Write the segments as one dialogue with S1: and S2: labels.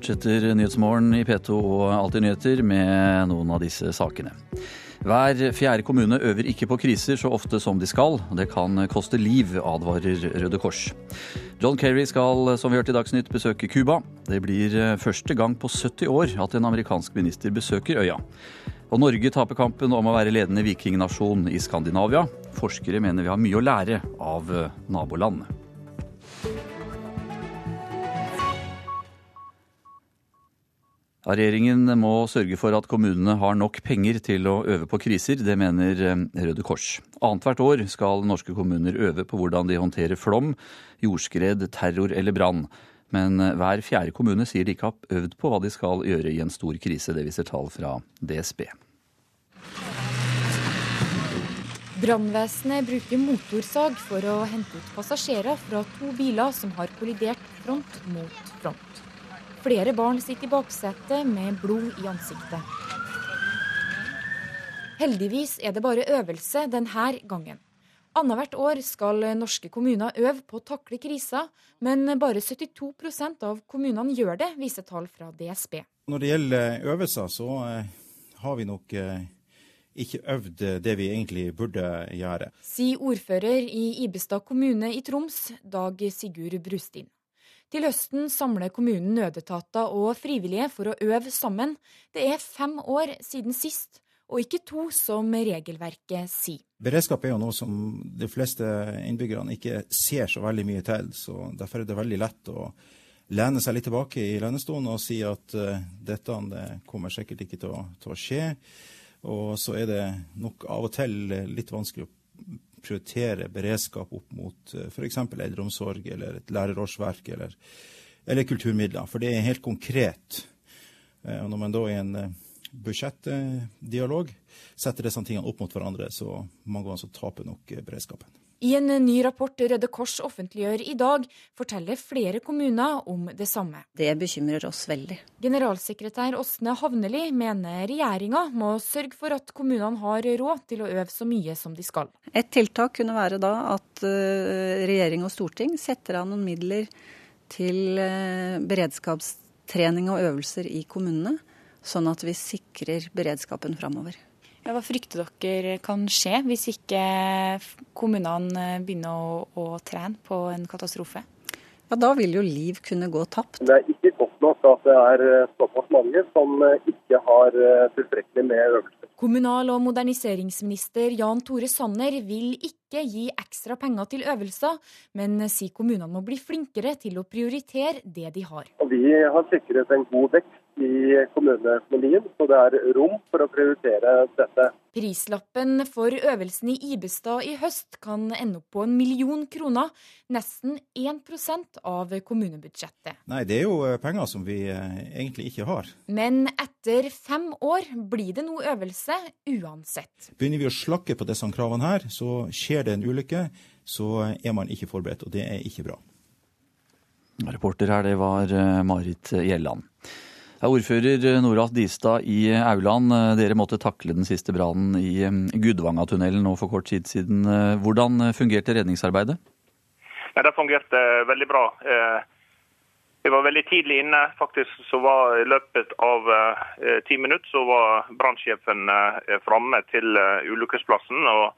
S1: fortsetter Nyhetsmorgen i P2 og Alltid nyheter med noen av disse sakene. Hver fjerde kommune øver ikke på kriser så ofte som de skal. Det kan koste liv, advarer Røde Kors. John Kerry skal, som vi hørte i Dagsnytt, besøke Cuba. Det blir første gang på 70 år at en amerikansk minister besøker øya. Og Norge taper kampen om å være ledende vikingnasjon i Skandinavia. Forskere mener vi har mye å lære av nabolandene. Regjeringen må sørge for at kommunene har nok penger til å øve på kriser. Det mener eh, Røde Kors. Annethvert år skal norske kommuner øve på hvordan de håndterer flom, jordskred, terror eller brann. Men eh, hver fjerde kommune sier de ikke har øvd på hva de skal gjøre i en stor krise. Det viser tall fra DSB.
S2: Brannvesenet bruker motorsag for å hente ut passasjerer fra to biler som har kollidert front mot front. Flere barn sitter i baksetet med blod i ansiktet. Heldigvis er det bare øvelse denne gangen. Annethvert år skal norske kommuner øve på å takle krisa, men bare 72% av kommunene gjør det, viser tall fra DSB.
S3: Når det gjelder øvelser, så eh, har vi nok eh, ikke øvd det vi egentlig burde gjøre.
S2: Sier ordfører i Ibestad kommune i Troms, Dag Sigurd Brustin. Til høsten samler kommunen nødetater og frivillige for å øve sammen. Det er fem år siden sist, og ikke to, som regelverket sier.
S3: Beredskap er jo noe som de fleste innbyggerne ikke ser så veldig mye til. så Derfor er det veldig lett å lene seg litt tilbake i lenestolen og si at uh, dette det kommer sikkert ikke til å, til å skje. Og så er det nok av og til litt vanskelig å prioritere beredskap opp mot eh, f.eks. eldreomsorg eller et lærerårsverk eller, eller, kulturmidler. For det er helt konkret. Eh, og når man da i en eh, budsjettdialog setter disse tingene opp mot hverandre, så mange ganger så taper nok beredskapen.
S2: I en ny rapport Røde Kors offentliggjør i dag, forteller flere kommuner om det samme.
S4: Det bekymrer oss veldig.
S2: Generalsekretær Åsne Havneli mener regjeringa må sørge for at kommunene har råd til å øve så mye som de skal.
S4: Et tiltak kunne være da at eh, regjering og storting setter av noen midler til eh, beredskapstrening og øvelser i kommunene, sånn at vi sikrer beredskapen framover.
S2: Ja, hva frykter dere kan skje hvis ikke kommunene begynner å, å trene på en katastrofe?
S4: Ja, Da vil jo liv kunne gå tapt.
S5: Det er ikke godt nok at det er såpass mange som ikke har tilstrekkelig med øvelser.
S2: Kommunal- og moderniseringsminister Jan Tore Sanner vil ikke gi ekstra penger til øvelser, men sier kommunene må bli flinkere til å prioritere det de har.
S5: Vi har sikret en god vekst i kommuneøkonomien, så det er rom for å prioritere dette.
S2: Prislappen for øvelsen i Ibestad i høst kan ende opp på en million kroner, nesten 1% av kommunebudsjettet.
S3: Nei, det er jo eh, penger som vi eh, egentlig ikke har.
S2: Men etter fem år blir det nå øvelse uansett.
S3: Begynner vi å slakke på disse kravene her, så skjer det en ulykke, så er man ikke forberedt, og det er ikke bra.
S1: Reporter her, det var eh, Marit Gjelland. Ordfører Norat Distad i Auland, dere måtte takle den siste brannen i Gudvangatunnelen nå for kort tid siden. Hvordan fungerte redningsarbeidet?
S6: Ja, det fungerte veldig bra. Eh, vi var veldig tidlig inne. Faktisk så var I løpet av eh, ti minutter så var brannsjefen eh, framme til ulykkesplassen. og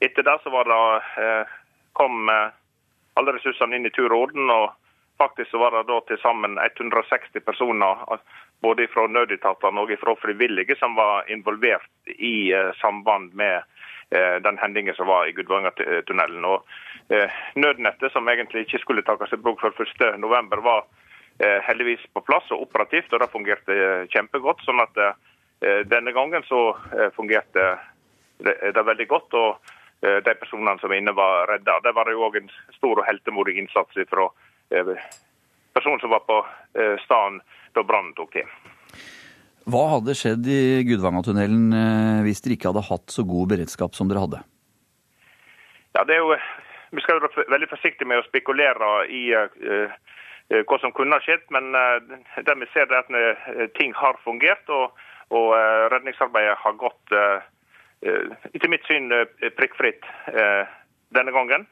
S6: Etter det så det, kom alle ressursene inn i tur og orden. og Faktisk så var det da til sammen 160 personer, både fra nødetatene og fra frivillige, som var involvert i uh, samband med uh, den hendingen som var i Gudvangatunnelen. Og uh, Nødnettet, som egentlig ikke skulle tas i bruk før 1.11, var heldigvis på plass og operativt, og det fungerte kjempegodt. sånn at denne gangen så fungerte det, veldig godt. og de personene som inne, var redda. Det var jo òg en stor og heltemodig innsats fra Eh, person som var på eh, stedet da brannen tok til.
S1: Hva hadde skjedd i Gudvangatunnelen eh, hvis dere ikke hadde hatt så god beredskap som dere hadde?
S6: Ja, det er jo, Vi skal være veldig forsiktige med å spekulere i uh, hva som kunne ha skjedd, men uh, det vi ser er at ting har fungert. Og, og redningsarbeidet har gått, etter mitt syn, prikkfritt denne gangen.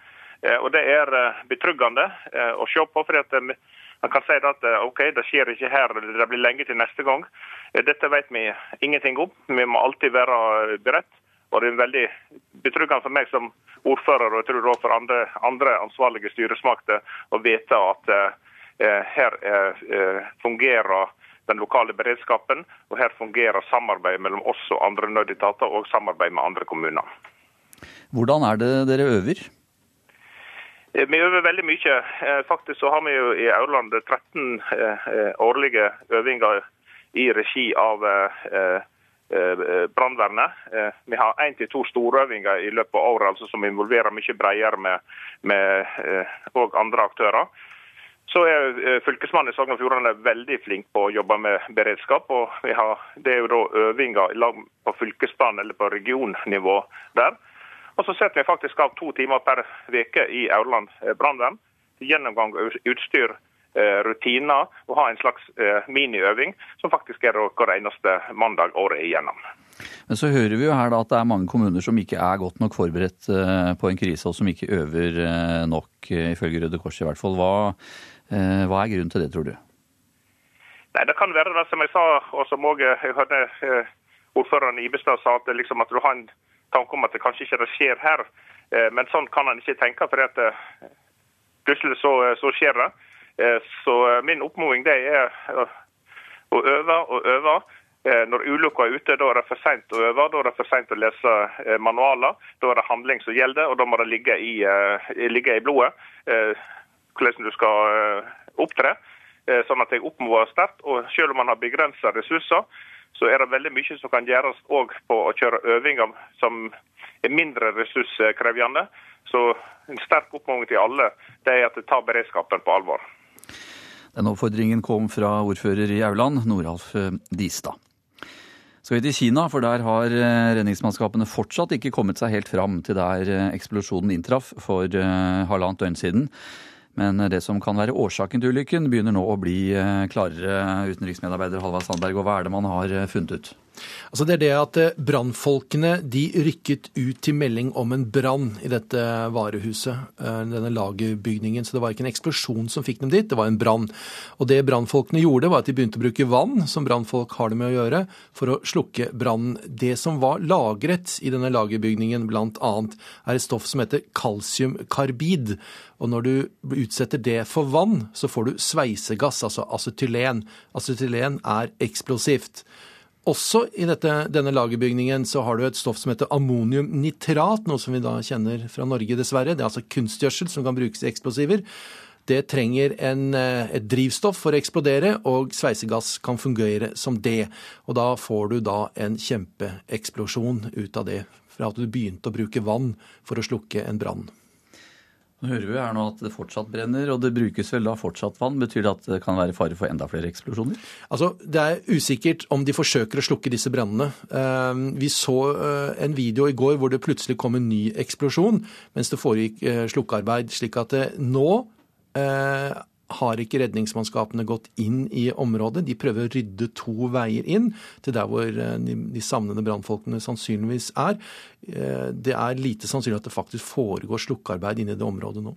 S6: Eh, og Det er eh, betryggende eh, å se på. for Man kan si at OK, det skjer ikke her, det blir lenge til neste gang. Dette vet vi ingenting om. Vi må alltid være beredt. Og det er veldig betryggende for meg som ordfører og jeg tror også for andre, andre ansvarlige styresmakter å vite at eh, her eh, fungerer den lokale beredskapen, og her fungerer samarbeidet mellom oss og andre nødetater og samarbeid med andre kommuner.
S1: Hvordan er det dere øver?
S6: Eh, vi øver veldig mye. Eh, faktisk så har vi jo i Aurland 13 eh, årlige øvinger i regi av brannvernet. Vi har én til to storøvinger i løpet av året altså, som involverer mye bredere med, med andre aktører. Så er Fylkesmannen i Sogn og Fjordane veldig flink på å jobbe med beredskap. og har, Det er jo da øvinger på fylkesplan eller på regionnivå der. Og så setter vi faktisk av to timer per uke i Aurland eh, brannvern gjennomgang av utstyr, eh, rutiner og ha en slags eh, miniøving, som faktisk er hver eneste mandag året igjennom.
S1: Men så hører vi jo her da at det er mange kommuner som ikke er godt nok forberedt på en krise, og som ikke øver nok, ifølge Røde Kors i hvert fall. Hva, hva er grunnen til det, tror du?
S6: Nei, Det kan være det som jeg sa, og som òg ordføreren i Ibestad sa, at, liksom at du har en tanke om at det kanskje ikke skjer her. Eh, men sånn kan en ikke tenke, for at eh, plutselig så, eh, så, skjer det. Så min oppfordring er å øve og øve. Når ulykka er ute, da er det for seint å øve. Da er det for seint å lese manualer. Da er det handling som gjelder, og da må det ligge i, ligge i blodet hvordan du skal opptre. Sånn at jeg oppmoder sterkt. Og selv om man har begrensa ressurser, så er det veldig mye som kan gjøres òg på å kjøre øvinger som er mindre ressurskrevende. Så en sterk oppfordring til alle det er at de tar beredskapen på alvor.
S1: Den oppfordringen kom fra ordfører i Auland, Noralf eh, Distad. Skal vi til Kina, for der har eh, redningsmannskapene fortsatt ikke kommet seg helt fram til der eh, eksplosjonen inntraff for halvannet døgn siden. Men det som kan være årsaken til ulykken, begynner nå å bli eh, klarere. Utenriksmedarbeider Halvard Sandberg, og hva er det man har eh, funnet ut?
S7: Altså det er det at eh, Brannfolkene de rykket ut til melding om en brann i dette varehuset, denne lagerbygningen. Så det var ikke en eksplosjon som fikk dem dit, det var en brann. Og det brannfolkene gjorde, var at de begynte å bruke vann, som brannfolk har det med å gjøre, for å slukke brannen. Det som var lagret i denne lagerbygningen, bl.a. er et stoff som heter kalsiumkarbid. Og når du utsetter det for vann, så får du sveisegass, altså acetylen. Acetylen er eksplosivt. Også i dette, denne lagerbygningen så har du et stoff som heter ammoniumnitrat, noe som vi da kjenner fra Norge, dessverre. Det er altså kunstgjødsel som kan brukes i eksplosiver. Det trenger en, eh, et drivstoff for å eksplodere, og sveisegass kan fungere som det. Og da får du da en kjempeeksplosjon ut av det, fra at du begynte å bruke vann for å slukke en brann.
S1: Nå hører vi her nå at det fortsatt brenner, og det brukes vel da fortsatt vann. Betyr det at det kan være fare for enda flere eksplosjoner?
S7: Altså, Det er usikkert om de forsøker å slukke disse brannene. Ehm, vi så eh, en video i går hvor det plutselig kom en ny eksplosjon mens det foregikk eh, slukkearbeid. slik at nå eh, har ikke redningsmannskapene gått inn i området. De prøver å rydde to veier inn til der hvor eh, de, de savnede brannfolkene sannsynligvis er. Eh, det er lite sannsynlig at det faktisk foregår slukkearbeid inne i det området nå.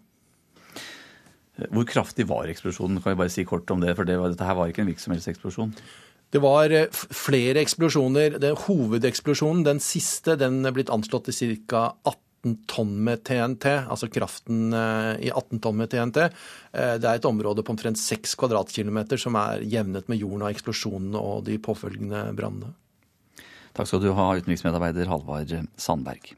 S1: Hvor kraftig var eksplosjonen? Kan vi bare si kort om det, for det var, dette her var ikke en hvilken som helst eksplosjon?
S7: Det var eh, flere eksplosjoner. Den hovedeksplosjonen, den siste, den er blitt anslått til ca. 18 18 tonn med TNT, altså kraften eh, i 18 tonn med TNT. Eh, det er et område på omtrent 6 kvadratkilometer som er jevnet med jorden av eksplosjonene og de påfølgende brannene.
S1: Takk skal du ha, utenriksmedarbeider Halvard Sandberg.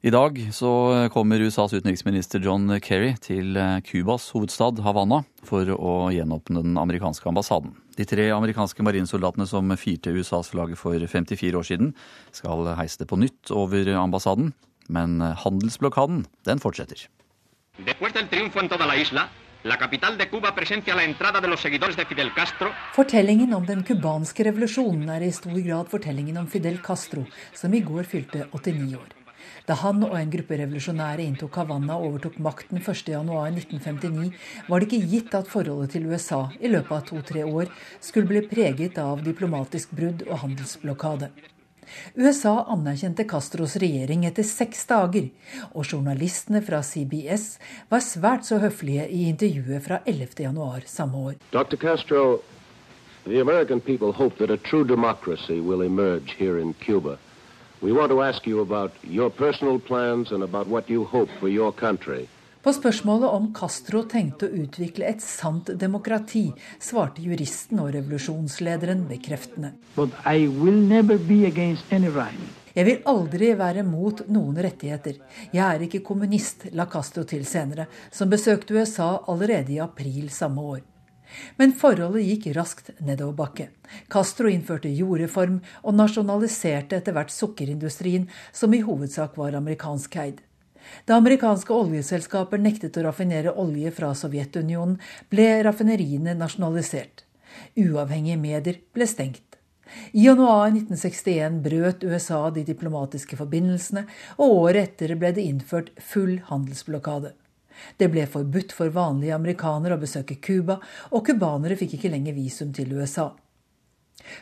S1: I dag så kommer USAs utenriksminister John Kerry til Cubas hovedstad Havanna for å gjenåpne den amerikanske ambassaden. De tre amerikanske marinsoldatene som firte USAs flagg for 54 år siden, skal heise det på nytt over ambassaden. Men handelsblokaden, den fortsetter.
S8: Fortellingen om den cubanske revolusjonen er i stor grad fortellingen om Fidel Castro, som i går fylte 89 år. Da han og en gruppe revolusjonære inntok Havanna og overtok makten 1.1.1959, var det ikke gitt at forholdet til USA i løpet av to-tre år skulle bli preget av diplomatisk brudd og handelsblokade. USA anerkjente Castros regjering etter seks dager, og journalistene fra CBS var svært så høflige i intervjuet fra 11.1 samme år.
S9: Dr. Castro, the American people hope that a true democracy will emerge here in Cuba. We want to ask you about your personal plans and about what you hope for your country.
S8: På spørsmålet om Castro tenkte å utvikle et sant demokrati, svarte juristen og revolusjonslederen bekreftende. Jeg vil aldri være mot noen rettigheter. Jeg er ikke kommunist, la Castro til senere, som besøkte USA allerede i april samme år. Men forholdet gikk raskt nedoverbakke. Castro innførte jordreform og nasjonaliserte etter hvert sukkerindustrien, som i hovedsak var amerikansk eid. Da amerikanske oljeselskaper nektet å raffinere olje fra Sovjetunionen, ble raffineriene nasjonalisert. Uavhengige medier ble stengt. I januar 1961 brøt USA de diplomatiske forbindelsene, og året etter ble det innført full handelsblokade. Det ble forbudt for vanlige amerikanere å besøke Cuba, og cubanere fikk ikke lenger visum til USA.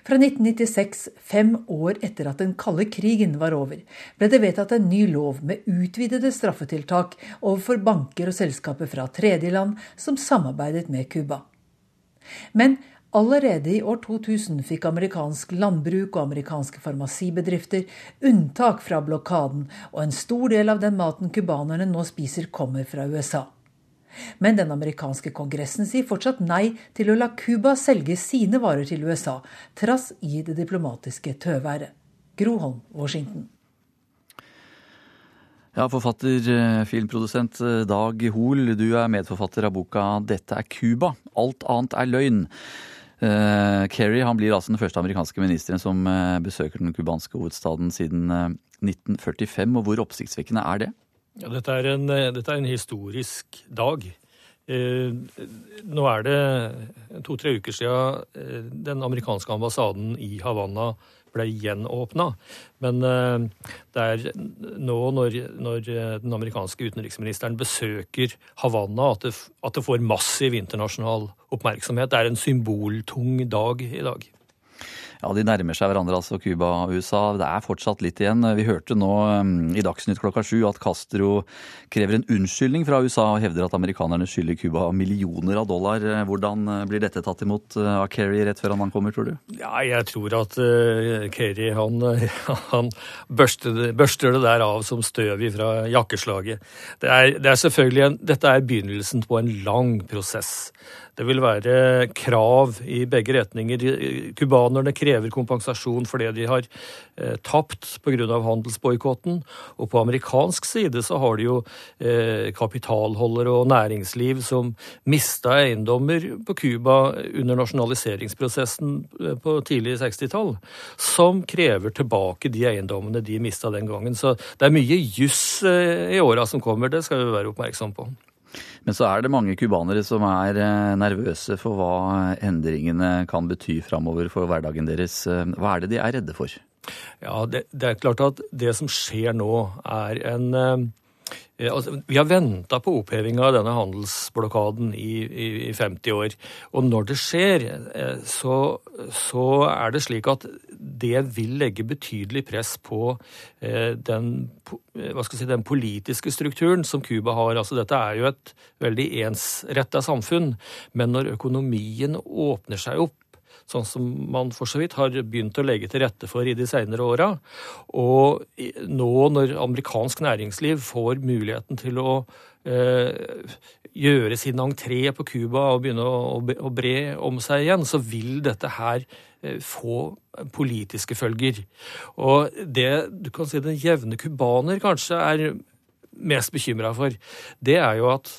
S8: Fra 1996, fem år etter at den kalde krigen var over, ble det vedtatt en ny lov med utvidede straffetiltak overfor banker og selskaper fra tredjeland som samarbeidet med Cuba. Men allerede i år 2000 fikk amerikansk landbruk og amerikanske farmasibedrifter unntak fra blokaden, og en stor del av den maten cubanerne nå spiser, kommer fra USA. Men den amerikanske kongressen sier fortsatt nei til å la Cuba selge sine varer til USA, trass i det diplomatiske tøværet. Groholm, Washington.
S1: Ja, Forfatter, eh, filmprodusent eh, Dag Hoel, du er medforfatter av boka 'Dette er Cuba. Alt annet er løgn'. Uh, Kerry han blir altså den første amerikanske ministeren som uh, besøker den cubanske hovedstaden siden uh, 1945. og Hvor oppsiktsvekkende er det?
S10: Ja, dette, er en, eh, dette er en historisk dag. Eh, nå er det to-tre uker siden eh, den amerikanske ambassaden i Havanna ble gjenåpna. Men eh, det er nå når, når, den amerikanske utenriksministeren besøker Havanna at at det får massiv internasjonal oppmerksomhet. Det er en symboltung dag i dag.
S1: Ja, De nærmer seg hverandre, altså Cuba og USA. Det er fortsatt litt igjen. Vi hørte nå um, i Dagsnytt klokka sju at Castro krever en unnskyldning fra USA og hevder at amerikanerne skylder Cuba millioner av dollar. Hvordan uh, blir dette tatt imot uh, av Kerry rett før han ankommer, tror du?
S10: Ja, jeg tror at uh, Kerry han, han børster, børster, det, der av som støv fra jakkeslaget. Det er, det er selvfølgelig en, dette er begynnelsen på en lang prosess. Det vil være krav i begge retninger. Cubanerne krever kompensasjon for det de har eh, tapt pga. handelsboikotten. Og på amerikansk side så har de jo eh, kapitalholdere og næringsliv som mista eiendommer på Cuba under nasjonaliseringsprosessen eh, på tidlig 60-tall, som krever tilbake de eiendommene de mista den gangen. Så det er mye juss eh, i åra som kommer, det skal vi være oppmerksom på.
S1: Men så er det mange cubanere som er eh, nervøse for hva endringene kan bety framover for hverdagen deres. Hva er det de er redde for?
S10: Ja, det, det er klart at det som skjer nå, er en eh, vi har venta på opphevinga av denne handelsblokaden i, i, i, 50 år. Og når det skjer, eh, så, så, er det slik at det vil legge betydelig press på eh, den, si, den politiske strukturen som Cuba har. Altså, dette er jo et veldig ensretta samfunn. Men når økonomien åpner seg opp, sånn som man for så vidt har begynt å legge til rette for i de senere åra. Og nå når amerikansk næringsliv får muligheten til å eh, gjøre sin entré på Cuba og begynne å, å, bre om seg igjen, så vil dette her eh, få politiske følger. Og det du kan si den jevne cubaner kanskje er mest bekymra for, det er jo at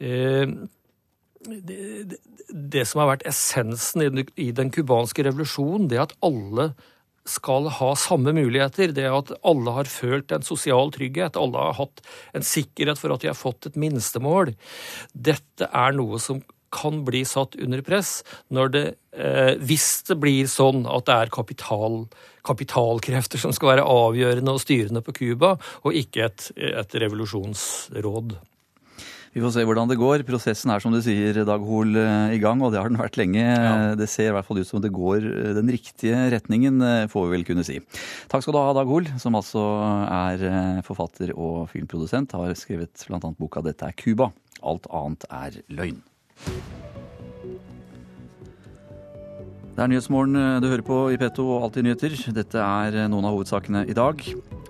S10: eh, det, det, som har vært essensen i den cubanske revolusjonen, det at alle skal ha samme muligheter. Det at alle har følt en sosial trygghet, alle har hatt en sikkerhet for at de har fått et minstemål. Dette er noe som kan bli satt under press det, eh, hvis det blir sånn at det er kapital, kapitalkrefter som skal være avgjørende og styrende på Cuba, og ikke et, et revolusjonsråd.
S1: Vi får se hvordan det går. Prosessen er som du sier, Dag Hol, i gang, og det har den vært lenge. Ja. Det ser i hvert fall ut som det går den riktige retningen, får vi vel kunne si. Takk skal du ha, Dag Hol, som altså er forfatter og filmprodusent. Har skrevet bl.a. boka 'Dette er Cuba'. Alt annet er løgn. Det er Nyhetsmorgen eh, du hører på i P2 og Alltid nyheter. Dette er eh, noen av hovedsakene i dag.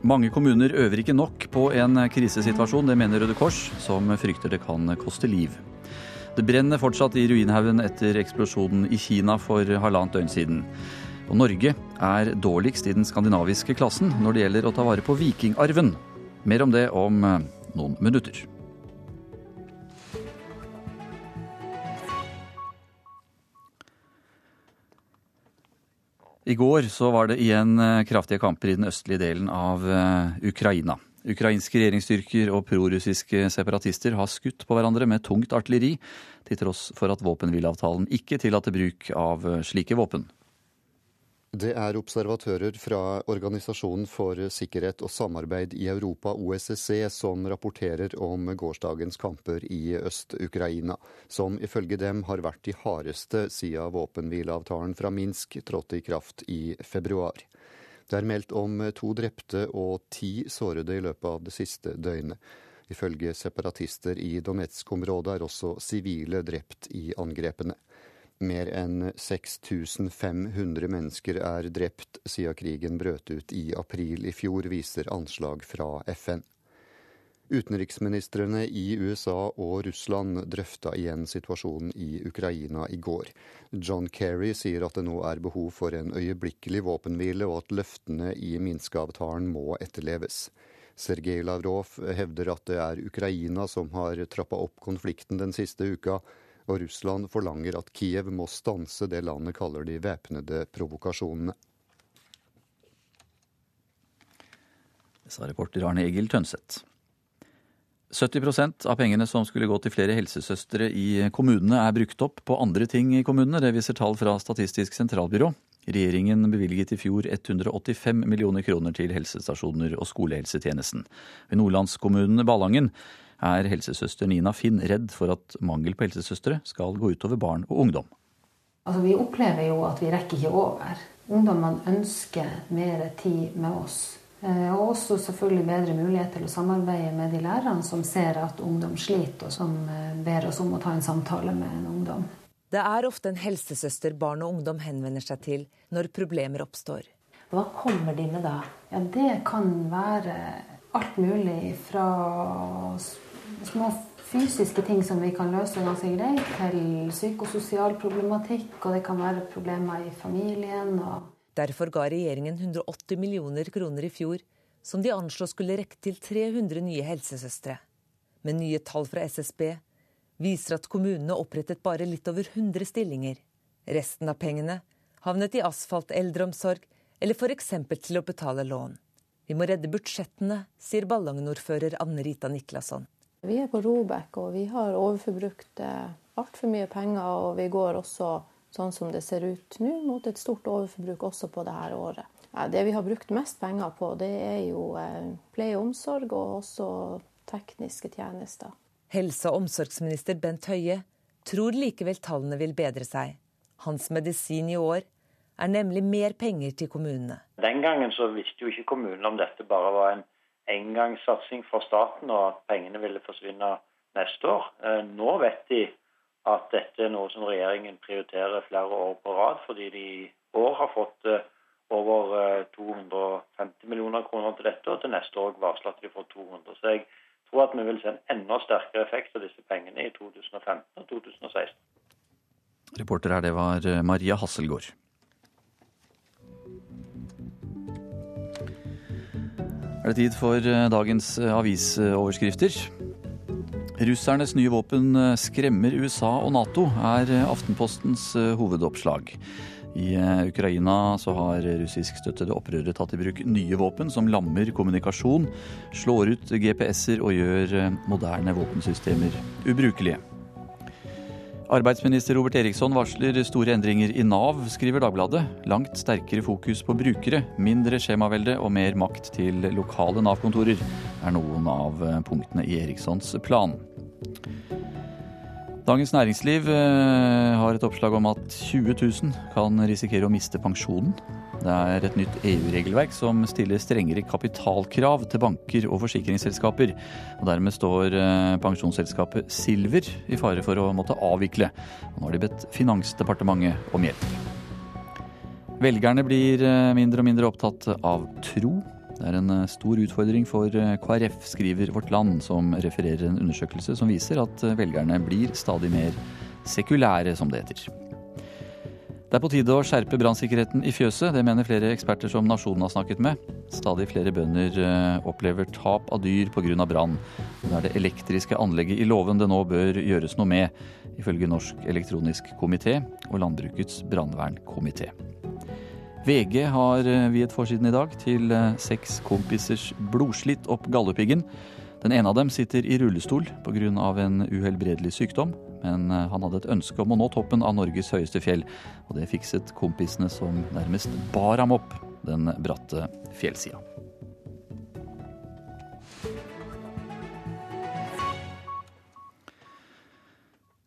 S1: Mange kommuner øver ikke nok på en krisesituasjon, det mener Røde Kors, som frykter det kan koste liv. Det brenner fortsatt i ruinhaugen etter eksplosjonen i Kina for halvannet døgn siden. Og Norge er dårligst i den skandinaviske klassen når det gjelder å ta vare på vikingarven. Mer om det om noen minutter. I går så var det igjen eh, kraftige kamper i den østlige delen av eh, Ukraina. Ukrainske regjeringsstyrker og prorussiske separatister har skutt på hverandre med tungt artilleri, til tross for at våpenhvileavtalen ikke tillater bruk av eh, slike våpen.
S11: Det er observatører fra Organisasjonen for sikkerhet og samarbeid i Europa, OSSE, som rapporterer om gårsdagens kamper i Øst-Ukraina, som ifølge dem har vært de hardeste siden våpenhvileavtalen fra Minsk trådte i kraft i februar. Det er meldt om to drepte og ti sårede i løpet av det siste døgnet. Ifølge separatister i Donetsk-området er også sivile drept i angrepene. Mer enn 6500 mennesker er drept siden krigen brøt ut i april i fjor, viser anslag fra FN. Utenriksministrene i USA og Russland drøfta igjen situasjonen i Ukraina i går. John Kerry sier at det nå er behov for en øyeblikkelig våpenhvile, og at løftene i Minsk-avtalen må etterleves. Sergej Lavrov hevder at det er Ukraina som har trappa opp konflikten den siste uka, og Russland forlanger at Kiev må stanse det landet kaller de væpnede provokasjonene.
S1: Det sa reporter Arne Egil Tønseth. 70% av pengene som skulle gå til flere helsesøstre i kommunene, er brukt opp på andre ting i kommunene. Det viser tall fra Statistisk sentralbyrå. Regjeringen bevilget i fjor 185 millioner kroner til helsestasjoner og skolehelsetjenesten. Ved nordlandskommunen Ballangen er helsesøster Nina Finn redd for at mangel på helsesøstre skal gå utover barn og ungdom.
S12: Altså, vi opplever jo at vi rekker ikke over. Ungdommene ønsker mer tid med oss. Eh, og også selvfølgelig bedre mulighet til å samarbeide med de lærerne som ser at ungdom sliter, og som eh, ber oss om å ta en samtale med en ungdom.
S13: Det er ofte en helsesøster barn og ungdom henvender seg til når problemer oppstår.
S12: Hva kommer de med da? Ja, Det kan være alt mulig fra små fysiske ting som vi kan løse ganske greit, til psykososial problematikk, og det kan være problemer i familien. Og...
S13: Derfor ga regjeringen 180 millioner kroner i fjor, som de anslo skulle rekke til 300 nye helsesøstre. Men nye tall fra SSB viser at kommunene opprettet bare litt over 100 stillinger. Resten av pengene havnet i asfalt, eldreomsorg eller f.eks. til å betale lån. Vi må redde budsjettene, sier Ballangen-ordfører Anne Rita Niklasson.
S14: Vi er på Robek, og vi har overforbrukt eh, altfor mye penger. Og vi går også, sånn som det ser ut nå, mot et stort overforbruk også på dette året. Det vi har brukt mest penger på, det er jo eh, pleie og omsorg, og også tekniske tjenester.
S13: Helse- og omsorgsminister Bent Høie tror likevel tallene vil bedre seg. Hans medisin i år er nemlig mer penger til kommunene.
S15: Den gangen så visste jo ikke kommunene om dette bare var en engangssatsing fra staten, og at pengene ville forsvinne neste år. Eh, nå vet de at dette er noe som regjeringen prioriterer flere år på rad, fordi de i år har fått eh, over 250 eh, millioner kroner til dette, og til neste år varsler at de får 200. Så jeg tror at vi vil se en enda sterkere effekt av disse pengene i 2015 og 2016.
S1: Reporter her, det var Maria Hasselgaard. Er det tid for eh, dagens eh, avisoverskrifter. Russernes nye våpen eh, skremmer USA og Nato, er Aftenpostens hovedoppslag. I Ukraina så har russiskstøttede opprørere tatt i bruk nye våpen som lammer kommunikasjon, slår ut GPS-er og gjør moderne våpensystemer ubrukelige. Arbeidsminister Robert Eriksson varsler store endringer i Nav, skriver Dagbladet. Langt sterkere fokus på brukere, mindre skjemavelde og mer makt til lokale Nav-kontorer er noen av punktene i Erikssons plan. Dagens Næringsliv eh, har et oppslag om at 20 000 kan risikere å miste pensjonen. Det er et nytt EU-regelverk som stiller strengere kapitalkrav til banker og forsikringsselskaper. Og Dermed står eh, pensjonsselskapet Silver i fare for å måtte avvikle. Nå har de bedt Finansdepartementet om hjelp. Velgerne blir eh, mindre og mindre opptatt av tro. Det er en eh, stor utfordring for KrF, skriver Vårt Land, som refererer en undersøkelse som viser at velgerne blir stadig mer sekulære, som det heter. Det er på tide å skjerpe brannsikkerheten i fjøset. Det mener flere eksperter som Nasjonen har snakket med. Stadig flere bønder opplever tap av dyr pga. brann. Det er det elektriske anlegget i låven det nå bør gjøres noe med, ifølge Norsk elektronisk komité og Landbrukets brannvernkomité. VG har eh, viet forsiden i dag til eh, seks kompisers blodslitt opp Galdhøpiggen. Den ene av dem sitter i rullestol pga. en uhelbredelig sykdom, men eh, han hadde et ønske om å nå toppen av Norges høyeste fjell, og det fikset kompisene som nærmest bar ham opp den bratte fjellsida.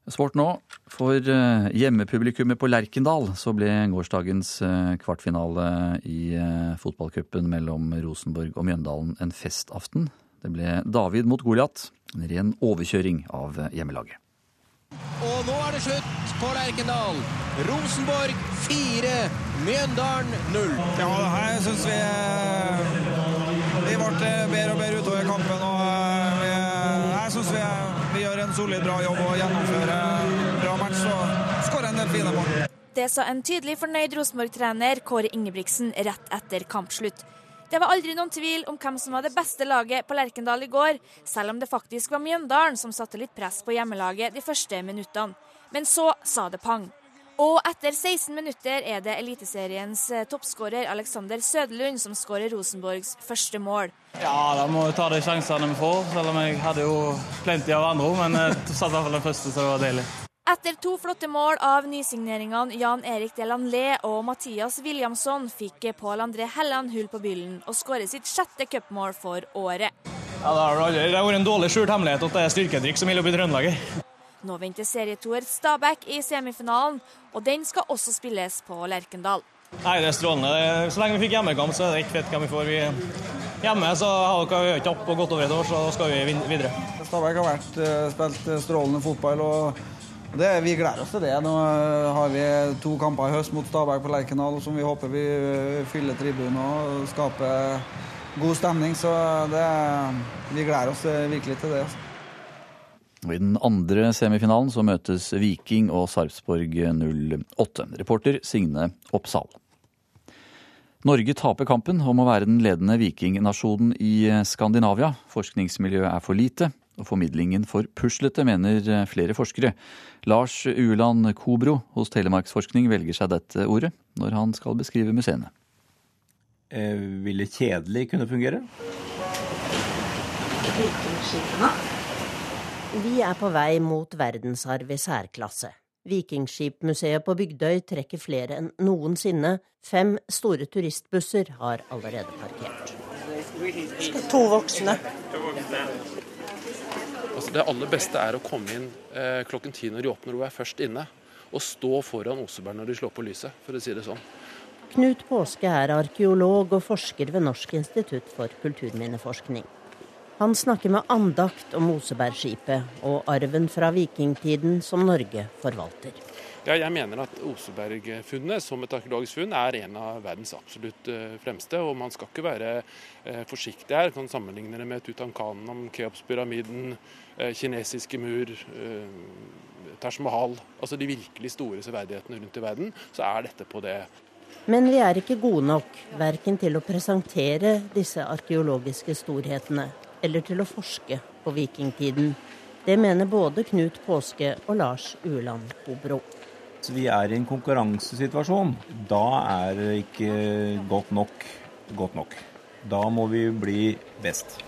S1: Sport nå. For eh, hjemmepublikummet på Lerkendal så ble gårsdagens eh, kvartfinale i fotballcupen mellom Rosenborg og Mjøndalen en festaften. Det ble David mot Goliat. En ren overkjøring av hjemmelaget.
S16: Og nå er det slutt på Lerkendal. Rosenborg 4, Mjøndalen 0.
S17: Ja, her syns vi vi ble bedre og bedre utover kampen. og jeg syns vi vi gjør en solid, bra jobb og gjennomfører bra match og skårer en del fine mål.
S18: Det sa en tydelig fornøyd Rosenborg-trener Kåre Ingebrigtsen rett etter kampslutt. Det var aldri noen tvil om hvem som var det beste laget på Lerkendal i går, selv om det faktisk var Mjøndalen som satte litt press på hjemmelaget de første minuttene. Men så sa det pang. Og etter 16 minutter er det Eliteseriens eh, toppskårer Alexander Søderlund som skårer Rosenborgs første mål.
S19: Ja, da må vi ta de sjansene vi får, selv om jeg hadde jo plenty av andre. Men jeg satte i hvert fall den første, så det var deilig.
S18: Etter to flotte mål av nysigneringene Jan Erik Delanlé og Mathias Williamson fikk Pål André Helland hull på byllen og skårer sitt sjette cupmål for året.
S19: Ja, Det har vært en dårlig skjult hemmelighet at det er styrkedrikk som vil opp i Trøndelag.
S18: Nå venter serietoer Stabæk i semifinalen, og den skal også spilles på Lerkendal.
S19: Nei, Det er strålende. Så lenge vi fikk hjemmekamp, så er det ikke fett hvem vi får. Vi hjemme så har dere ikke opp og gått over et år, så skal vi videre.
S17: Stabæk har vært, eh, spilt strålende fotball. og det, Vi gleder oss til det. Nå har vi to kamper i høst mot Stabæk på Lerkendal som vi håper vi eh, fyller tribunen og skaper god stemning. Så det, vi gleder oss virkelig til det. Altså.
S1: I den andre semifinalen så møtes Viking og Sarpsborg 08. Reporter Signe Oppsal. Norge taper kampen om å være den ledende vikingnasjonen i Skandinavia. Forskningsmiljøet er for lite, og formidlingen for puslete, mener flere forskere. Lars Ueland Kobro hos Telemarksforskning velger seg dette ordet når han skal beskrive museene.
S20: Eh, vil det kjedelig kunne fungere?
S21: Vikingskipene vi er på vei mot verdensarv i særklasse. Vikingskipmuseet på Bygdøy trekker flere enn noensinne. Fem store turistbusser har allerede parkert.
S22: To voksne.
S23: Altså det aller beste er å komme inn eh, klokken ti når de åpner og er først inne. Og stå foran Oseberg når de slår på lyset, for å si det sånn.
S21: Knut Påske er arkeolog og forsker ved Norsk institutt for kulturminneforskning. Han snakker med andakt om Osebergskipet og arven fra vikingtiden som Norge forvalter.
S23: Ja, jeg mener at Osebergfunnet som et arkeologisk funn er en av verdens absolutt eh, fremste. Og man skal ikke være eh, forsiktig her. Kan sammenligne det med Tutankhamun, Keops-pyramiden, eh, kinesiske mur, Taj Mahal. Altså de virkelig store severdighetene rundt i verden. Så er dette på det.
S21: Men vi er ikke gode nok, verken til å presentere disse arkeologiske storhetene eller til å forske på vikingtiden. Det mener både Knut Påske og Lars Ueland Hobro.
S20: Vi er i en konkurransesituasjon. Da er det ikke godt nok godt nok. Da må vi bli best.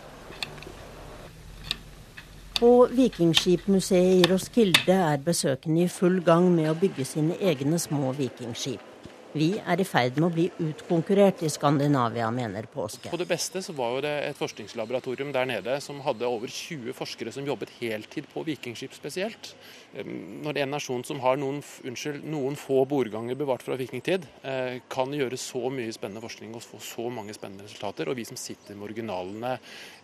S21: På Vikingskipmuseet i Roskilde er besøkende i full gang med å bygge sine egne små vikingskip. Vi er i ferd med å bli utkonkurrert i Skandinavia, mener Påske.
S23: På det beste så var det et forskningslaboratorium der nede som hadde over 20 forskere som jobbet heltid på vikingskip spesielt. Når en nasjon som har noen, unnskyld, noen få bordganger bevart fra vikingtid, eh, kan gjøre så mye spennende forskning og få så mange spennende resultater, og vi som sitter med originalene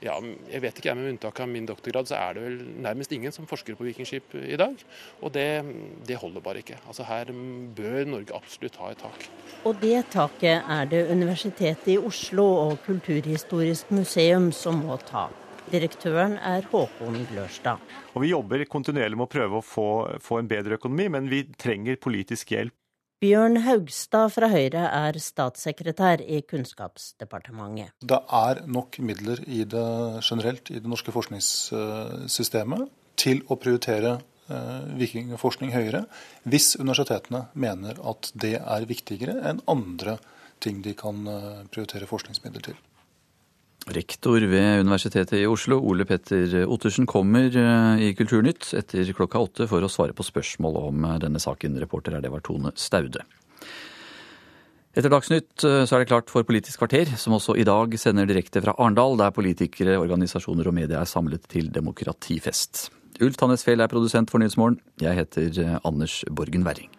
S23: ja, Jeg vet ikke, med unntak av min doktorgrad, så er det vel nærmest ingen som forsker på vikingskip i dag. Og det, det holder bare ikke. Altså Her bør Norge absolutt ha et tak.
S21: Og det taket er det Universitetet i Oslo og Kulturhistorisk museum som må ta. Direktøren er Håkon Glørstad.
S24: Og Vi jobber kontinuerlig med å prøve å få, få en bedre økonomi, men vi trenger politisk hjelp.
S21: Bjørn Haugstad fra Høyre er statssekretær i Kunnskapsdepartementet.
S25: Det er nok midler i det generelt i det norske forskningssystemet til å prioritere vikingforskning høyere, hvis universitetene mener at det er viktigere enn andre ting de kan eh, prioritere forskningsmidler til.
S1: Rektor ved Universitetet i Oslo, Ole Petter Ottersen, kommer eh, i Kulturnytt etter klokka åtte for å svare på spørsmål om denne saken. Reporter her, det var Tone Staude. Etter Dagsnytt så er det klart for Politisk kvarter, som også i dag sender direkte fra Arendal, der politikere, organisasjoner og media er samlet til demokratifest. Ulf Tannesfjell er produsent for Nyhetsmorgen. Jeg heter eh, Anders Borgen Werring.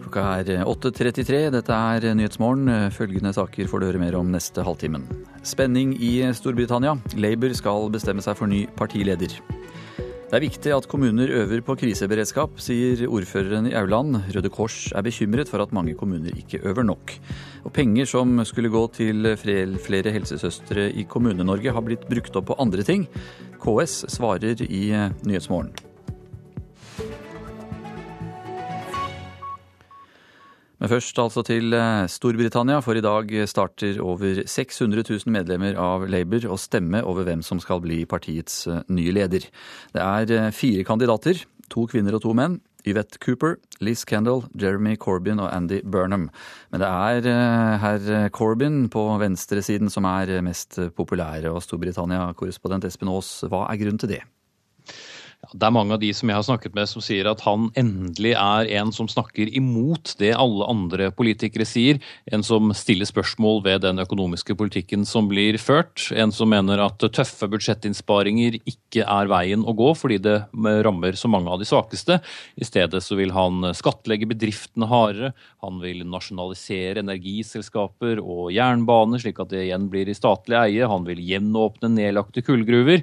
S1: Klokka er 8.33. Eh, Dette er Nyhetsmorgen. Følgende saker får du høre mer om neste halvtimen. Spenning i Storbritannia. Labour skal bestemme seg for ny partileder. Det er viktig at kommuner øver på kriseberedskap, sier ordføreren i Auland. Røde Kors er bekymret for at mange kommuner ikke øver nok. Og penger som skulle gå til flere helsesøstre i Kommune-Norge har blitt brukt opp på andre ting. KS svarer i Nyhetsmorgen. Men først altså til eh, Storbritannia, for i dag starter over 600 000 medlemmer av Labour å stemme over hvem som skal bli partiets eh, nye leder. Det er eh, fire kandidater, to kvinner og to menn. Yvette Cooper, Liz Kendall, Jeremy Corbyn og Andy Burnham. Men det er herr Corbyn på venstresiden som er mest populære. Og Storbritannia-korrespondent Espen Aas, hva er grunnen til det?
S26: Det er mange av de som jeg har snakket med som sier at han endelig er en som snakker imot det alle andre politikere sier. En som stiller spørsmål ved den økonomiske politikken som blir ført. En som mener at tøffe budsjettinnsparinger ikke er veien å gå fordi det rammer så mange av de svakeste. I stedet så vil han skattlegge bedriftene hardere. Han vil nasjonalisere energiselskaper og jernbaner slik at det igjen blir i statlig eie. Han vil gjenåpne nedlagte kullgruver.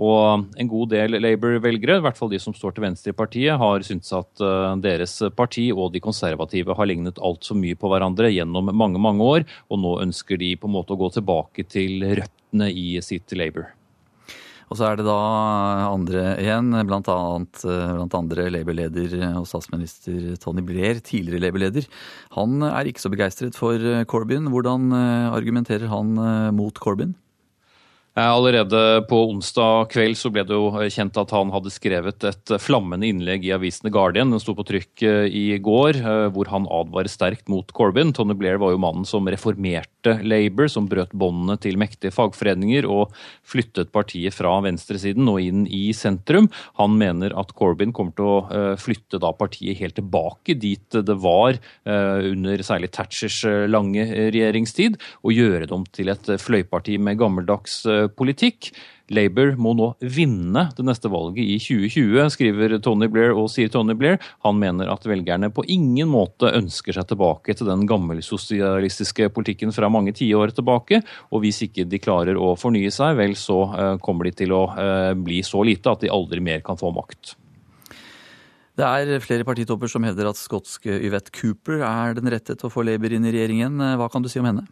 S26: Og en god del Labour-velgere, i hvert fall de som står til venstre i partiet, har syntes at eh, deres parti og de konservative har lignet altfor mye på hverandre gjennom mange, mange år, og nå ønsker de på en måte å gå tilbake til røttene i sitt Labour.
S1: Og så er det da andre igjen, blant, annet, eh, blant andre Labour-leder og statsminister Tony Blair, tidligere Labour-leder. Han er ikke så begeistret for Corbyn. Hvordan eh, argumenterer han mot Corbyn?
S26: Eh, allerede på onsdag kveld så ble det jo kjent at han hadde skrevet et flammende innlegg i avisen The Guardian. Den sto på trykk eh, i går, eh, hvor han advarer sterkt mot Corbyn. Tony Blair var jo mannen som reformerte Labour, som brøt båndene til mektige fagforeninger og flyttet partiet fra venstresiden og inn i sentrum. Han mener at Corbyn kommer til å flytte da partiet helt tilbake dit det var under særlig Thatchers lange regjeringstid, og gjøre dem til et fløyparti med gammeldags politikk. Labour må nå vinne det neste valget i 2020, skriver Tony Blair og sier Tony Blair. Han mener at velgerne på ingen måte ønsker seg tilbake til den gammelsosialistiske politikken fra mange tiår tilbake. Og hvis ikke de klarer å fornye seg, vel så eh, kommer de til å eh, bli så lite at de aldri mer kan få makt.
S1: Det er flere partitopper som hevder at skotsk Yvette Cooper er den rette til å få Labour inn i regjeringen. Hva kan du si om henne?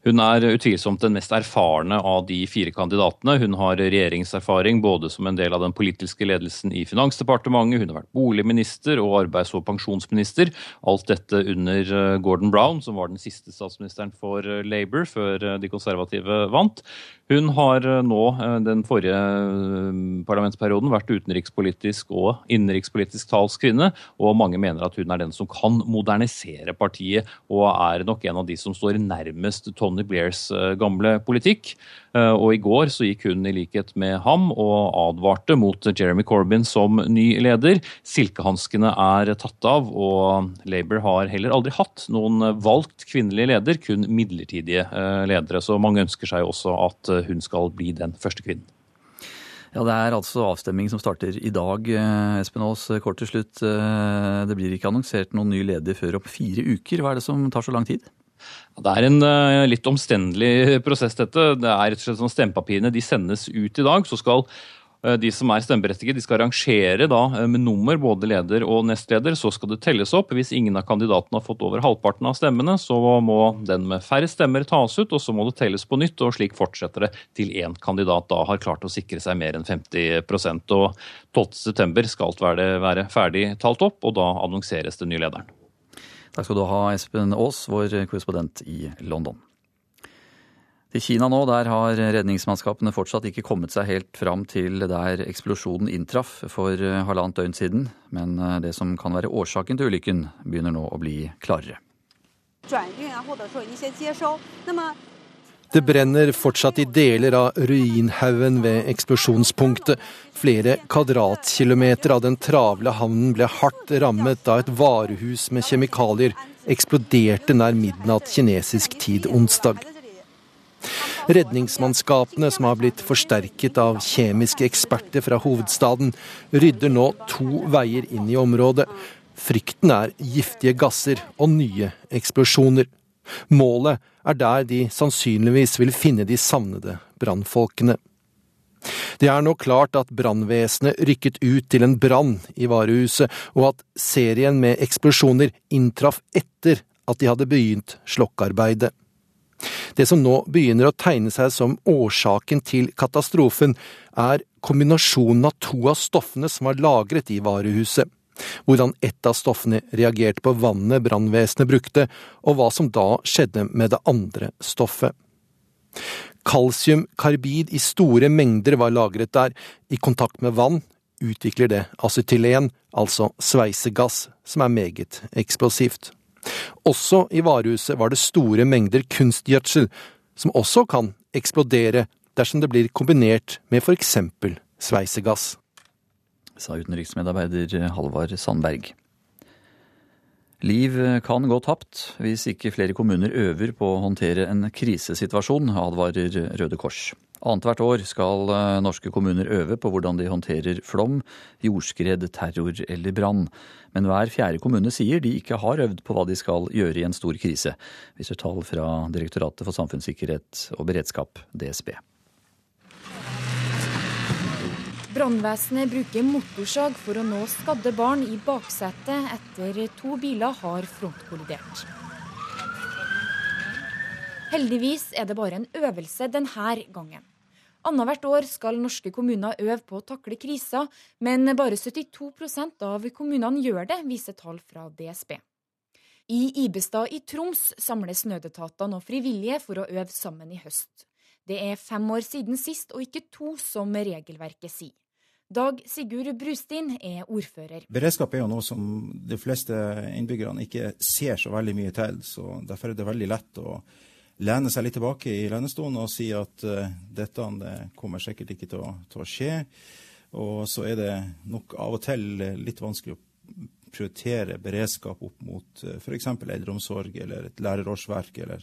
S26: Hun er utvilsomt den mest erfarne av de fire kandidatene. Hun har regjeringserfaring både som en del av den politiske ledelsen i Finansdepartementet, hun har vært boligminister og arbeids- og pensjonsminister. Alt dette under eh, Gordon Brown, som var den siste statsministeren for eh, Labour før eh, de konservative vant. Hun har nå den forrige parlamentsperioden vært utenrikspolitisk og innenrikspolitisk talskvinne, og mange mener at hun er den som kan modernisere partiet, og er nok en av de som står nærmest Tony Tony Blairs gamle politikk. Og i går så gikk hun i likhet med ham og advarte mot Jeremy Corbyn som ny leder. Silkehanskene er tatt av, og Labour har heller aldri hatt noen valgt kvinnelig leder, kun midlertidige ledere. Så mange ønsker seg også at hun skal bli den første kvinnen.
S1: Ja, Det er altså avstemning som starter i dag. Eh, Espen Aas, kort til slutt. Eh, det blir ikke annonsert noen ny leder før om fire uker. Hva er det som tar så lang tid?
S26: Det er en eh, litt omstendelig prosess, dette. Det er rett og slett sånn Stemmepapirene de sendes ut i dag. Så skal Eh, de som er stemmeberettiget, de skal rangere da eh, med nummer både leder og nestleder. Så skal det telles opp. Hvis ingen av kandidatene har fått over halvparten av stemmene, så må den med færre stemmer tas ut, og så må det telles på nytt. og Slik fortsetter det til én kandidat da har klart å sikre seg mer enn 50% og 12.9 skal alt være ferdig talt opp, og da annonseres den nye lederen.
S1: Takk skal du ha, Espen Aas, vår korrespondent i London. Til Kina nå, der har redningsmannskapene fortsatt ikke kommet seg helt fram til der eksplosjonen inntraff for eh, halvannet døgn siden. Men eh, det som kan være årsaken til ulykken, begynner nå å bli klarere.
S7: Det brenner fortsatt i deler av ruinhaugen ved eksplosjonspunktet. Flere kvadratkilometer av den travle havnen ble hardt rammet da et varehus med kjemikalier eksploderte nær midnatt kinesisk tid onsdag. Redningsmannskapene, som har blitt forsterket av kjemiske eksperter fra hovedstaden, rydder nå to veier inn i området. Frykten er giftige gasser og nye eksplosjoner. Målet er der de sannsynligvis vil finne de savnede brannfolkene. Det er nå klart at brannvesenet rykket ut til en brann i varehuset, og at serien med eksplosjoner inntraff etter at de hadde begynt slokkearbeidet. Det som nå begynner å tegne seg som årsaken til katastrofen, er kombinasjonen av to av stoffene som var lagret i varehuset. Hvordan ett av stoffene reagerte på vannet brannvesenet brukte, og hva som da skjedde med det andre stoffet. Kalsiumkarbid i store mengder var lagret der. I kontakt med vann utvikler det acetylen, altså sveisegass, som er meget eksplosivt. Også i varehuset var det store mengder kunstgjødsel, som også kan eksplodere dersom det blir kombinert med for eksempel sveisegass.
S1: Sa utenriksmedarbeider Halvard Sandberg. Liv kan gå tapt hvis ikke flere kommuner øver på å håndtere en krisesituasjon, advarer Røde Kors. Annethvert år skal eh, norske kommuner øve på hvordan de håndterer flom, jordskred, terror eller brann. Men hver fjerde kommune sier de ikke har øvd på hva de skal gjøre i en stor krise, viser tall fra Direktoratet for samfunnssikkerhet og beredskap, DSB.
S2: Brannvesenet bruker motorsag for å nå skadde barn i baksetet etter to biler har frontkollidert. Heldigvis er det bare en øvelse denne gangen. Annethvert år skal norske kommuner øve på å takle kriser, men bare 72% av kommunene gjør det, viser tall fra DSB. I Ibestad i Troms samles nødetatene og frivillige for å øve sammen i høst. Det er fem år siden sist, og ikke to, som regelverket sier. Dag Sigurd Brustin er ordfører.
S3: Beredskap er jo noe som de fleste innbyggerne ikke ser så veldig mye til. så Derfor er det veldig lett å lene seg litt tilbake i lenestolen og si at uh, dette det kommer sikkert ikke til å, til å, skje. Og så er det nok av og til litt vanskelig å prioritere beredskap opp mot uh, f.eks. eldreomsorg eller et lærerårsverk eller,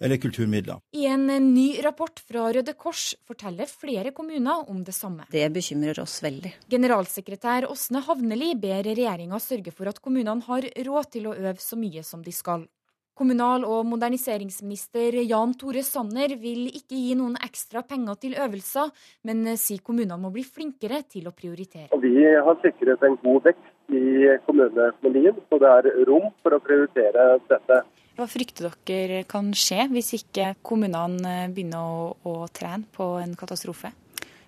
S3: eller kulturmidler.
S2: I en ny rapport fra Røde Kors forteller flere kommuner om det samme.
S4: Det bekymrer oss veldig.
S2: Generalsekretær Åsne Havneli ber regjeringa sørge for at kommunene har råd til å øve så mye som de skal. Kommunal- og moderniseringsminister Jan Tore Sanner vil ikke gi noen ekstra penger til øvelser, men sier kommunene må bli flinkere til å prioritere.
S5: Vi har sikret en god vekst i kommuneøkonomien, så det er rom for å prioritere dette.
S2: Hva frykter dere kan skje hvis ikke kommunene begynner å, å trene på en katastrofe?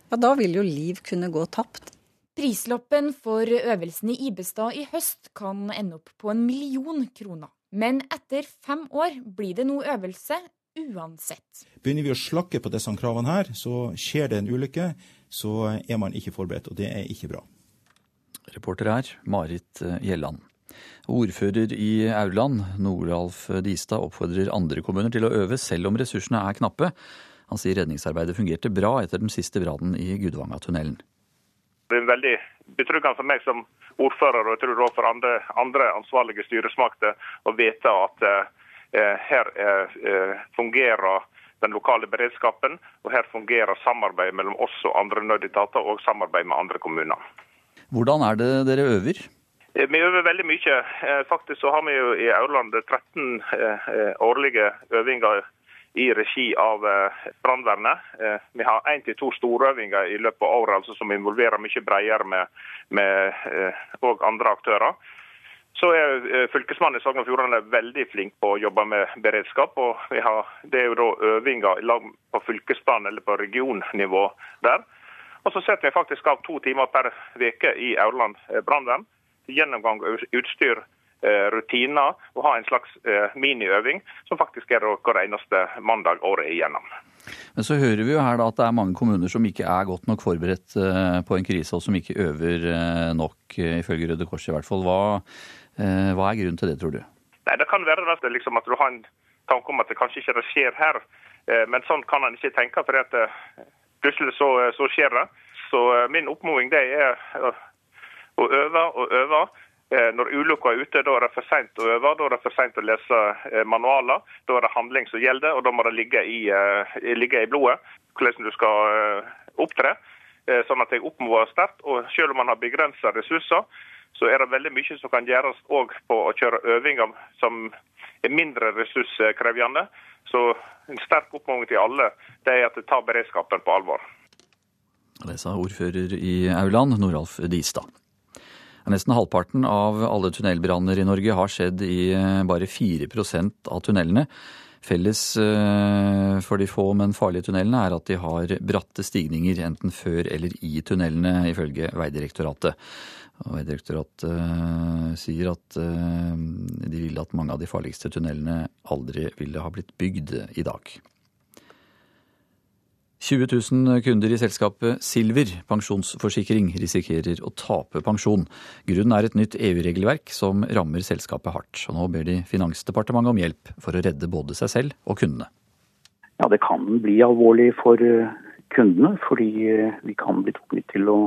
S4: Ja, Da vil jo liv kunne gå tapt.
S2: Prisloppen for øvelsen i Ibestad i høst kan ende opp på en million kroner. Men etter fem år blir det nå øvelse uansett.
S3: Begynner vi å slakke på disse kravene her, så skjer det en ulykke. Så er man ikke forberedt, og det er ikke bra.
S1: Reporter her, Marit eh, Gjelland. Ordfører i Aurland, Noralf Distad, oppfordrer andre kommuner til å øve selv om ressursene er knappe. Han sier redningsarbeidet fungerte bra etter den siste brannen i Gudvangatunnelen.
S6: Det er veldig betryggende for meg som ordfører og jeg tror også for andre, andre ansvarlige styresmakter å vite at eh, her eh, fungerer den lokale beredskapen, og her fungerer samarbeid mellom oss og andre nødetater og samarbeid med andre kommuner.
S1: Hvordan er det dere øver?
S6: Eh, vi øver veldig mye. Eh, faktisk så har vi jo i Aurland 13 eh, årlige øvinger i regi av brannvernet. Vi har én til to storøvinger i løpet av året altså, som involverer mye bredere med, med andre aktører. Så er Fylkesmannen i Sogn og Fjordane veldig flink på å jobbe med beredskap. og har, Det er jo da øvinger på fylkesplan eller på regionnivå der. Og så setter vi faktisk av to timer per uke i Aurland brannvern gjennomgang av utstyr, eh, rutiner og ha en slags eh, miniøving, som faktisk er hver eneste mandag året igjennom.
S1: Men så hører vi jo her da at det er mange kommuner som ikke er godt nok forberedt eh, på en krise, og som ikke øver nok, ifølge Røde Kors i hvert fall. Hva, hva er grunnen til det, tror du?
S6: Nei, Det kan være at, liksom, at du har en tanke om at det kanskje ikke skjer her, men sånn kan en ikke tenke. for at plutselig så, så skjer det. Så min oppfordring er og øve og øve. Eh, når ulykka er ute, da er det for seint å øve, da er det for seint å lese eh, manualer. Da er det handling som gjelder, og da må det ligge i, eh, ligge i blodet hvordan du skal opptre. Sånn at jeg oppmoder sterkt. Og selv om man har begrensa ressurser, så er det veldig mye som kan gjøres òg på å kjøre øvinger som er mindre ressurskrevende. Så en sterk oppfordring til alle det er at de tar beredskapen på alvor.
S1: Det sa ordfører i Auland, Noralf Distad. Nesten halvparten av alle tunnelbranner i Norge har skjedd i eh, bare 4 av tunnelene. Felles eh, for de få, men farlige tunnelene er at de har bratte stigninger enten før eller i tunnelene, ifølge Veidirektoratet. Og Veidirektoratet eh, sier at de ville at mange av de farligste tunnelene aldri ville ha blitt bygd i dag. 20 000 kunder i selskapet Silver pensjonsforsikring risikerer å tape pensjon. Grunnen er et nytt EU-regelverk som rammer selskapet hardt. Og nå ber de Finansdepartementet om hjelp for å redde både seg selv og kundene.
S27: Ja, Det kan bli alvorlig for eh, kundene, fordi eh, vi kan bli tvunget til å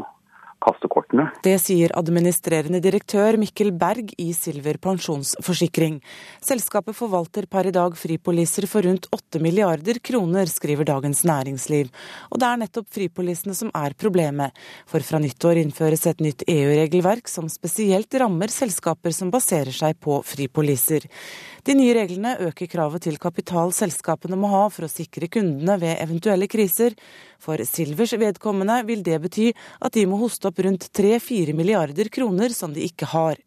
S27: kaste kortene.
S28: Det sier administrerende direktør Mikkel Berg i Silver pensjonsforsikring. Selskapet forvalter per i dag fripoliser for rundt 8 milliarder kroner, skriver Dagens Næringsliv. Og det er nettopp fripolisene som er problemet. For fra nyttår innføres et nytt EU-regelverk som spesielt rammer selskaper som baserer seg på fripoliser. De nye reglene øker kravet til kapital selskapene må ha for å sikre kundene ved eventuelle kriser. For Silvers vedkommende vil det bety at de må hoste opp rundt 3-4 milliarder kroner som de ikke har.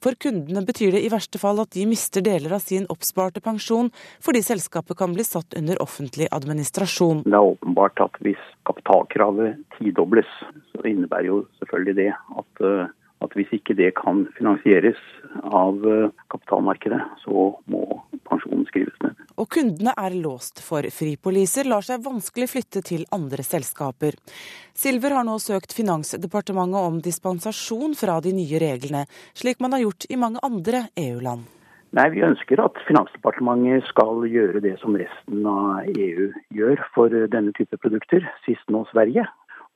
S28: For kundene betyr det i verste fall at de mister deler av sin oppsparte pensjon, fordi selskapet kan bli satt under offentlig administrasjon.
S27: Det er åpenbart at hvis kapitalkravet tidobles, så innebærer jo selvfølgelig det at eh, at hvis ikke det kan finansieres av eh, kapitalmarkedet, så må pensjonen skrives ned.
S28: Og kundene er låst, for fripoliser lar seg vanskelig flytte til andre selskaper. Silver har nå søkt Finansdepartementet om dispensasjon fra de nye reglene, slik man har gjort i mange andre EU-land.
S27: Nei, Vi ønsker at Finansdepartementet skal gjøre det som resten av EU gjør for denne type produkter, sist nå Sverige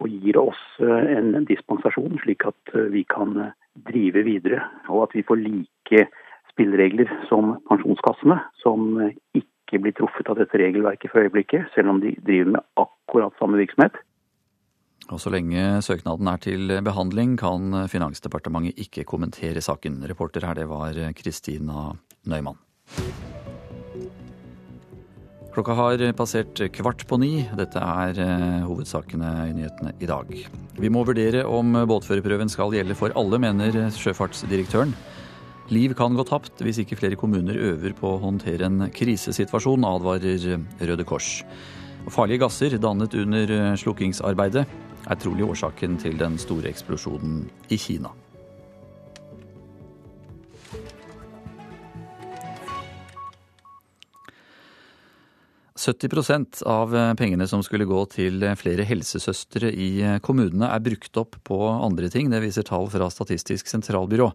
S27: og gir oss eh, en dispensasjon, slik at eh, vi kan eh, drive videre. Og at vi får like spilleregler som pensjonskassene, som ikke blir truffet av dette regelverket for øyeblikket, selv om de driver med akkurat samme virksomhet.
S1: Og Så lenge søknaden er til behandling, kan Finansdepartementet ikke kommentere saken. Reporter her, det var Kristina Nøymann. Klokka har passert kvart på ni. Dette er eh, hovedsakene i nyhetene i dag. Vi må vurdere om båtførerprøven skal gjelde for alle, mener sjøfartsdirektøren. Liv kan gå tapt hvis ikke flere kommuner øver på å håndtere en krisesituasjon, advarer Røde Kors. Farlige gasser dannet under slukkingsarbeidet er trolig årsaken til den store eksplosjonen i Kina. 70% av pengene som skulle gå til flere helsesøstre i kommunene, er brukt opp på andre ting. Det viser tall fra Statistisk sentralbyrå.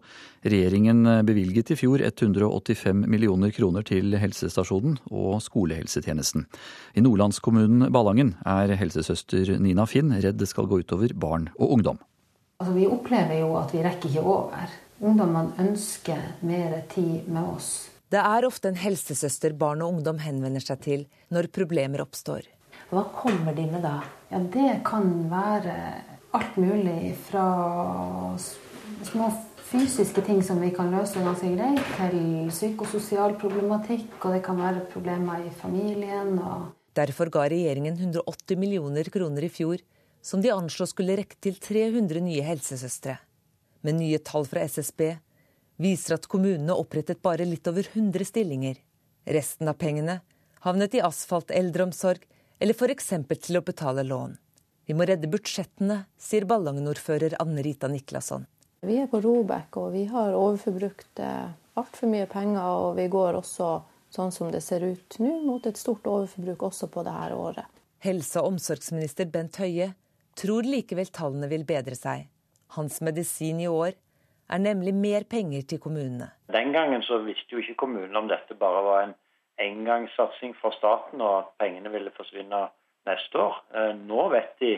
S1: Regjeringen bevilget i fjor 185 millioner kroner til helsestasjonen og skolehelsetjenesten. I nordlandskommunen Ballangen er helsesøster Nina Finn redd det skal gå utover barn og ungdom.
S12: Altså, vi opplever jo at vi rekker ikke over. Ungdommene ønsker mer tid med oss.
S29: Det er ofte en helsesøster barn og ungdom henvender seg til når problemer oppstår.
S12: Hva kommer de med da? Ja, Det kan være alt mulig fra små fysiske ting som vi kan løse ganske greit, til psykososial problematikk, og det kan være problemer i familien. og...
S29: Derfor ga regjeringen 180 millioner kroner i fjor, som de anslo skulle rekke til 300 nye helsesøstre. Med nye tall fra SSB viser at kommunene opprettet bare litt over 100 stillinger. Resten av pengene havnet i asfalt, eldreomsorg eller f.eks. til å betale lån. Vi må redde budsjettene, sier Ballangen-ordfører Anne Rita Niklasson.
S14: Vi er på Robek og vi har overforbrukt eh, altfor mye penger. Og vi går også, sånn som det ser ut nå, mot et stort overforbruk også på dette året.
S29: Helse- og omsorgsminister Bent Høie tror likevel tallene vil bedre seg. Hans medisin i år er nemlig mer penger til kommunene.
S15: Den gangen så visste jo ikke kommunene om dette bare var en engangssatsing fra staten, og at pengene ville forsvinne neste år. Eh, nå vet de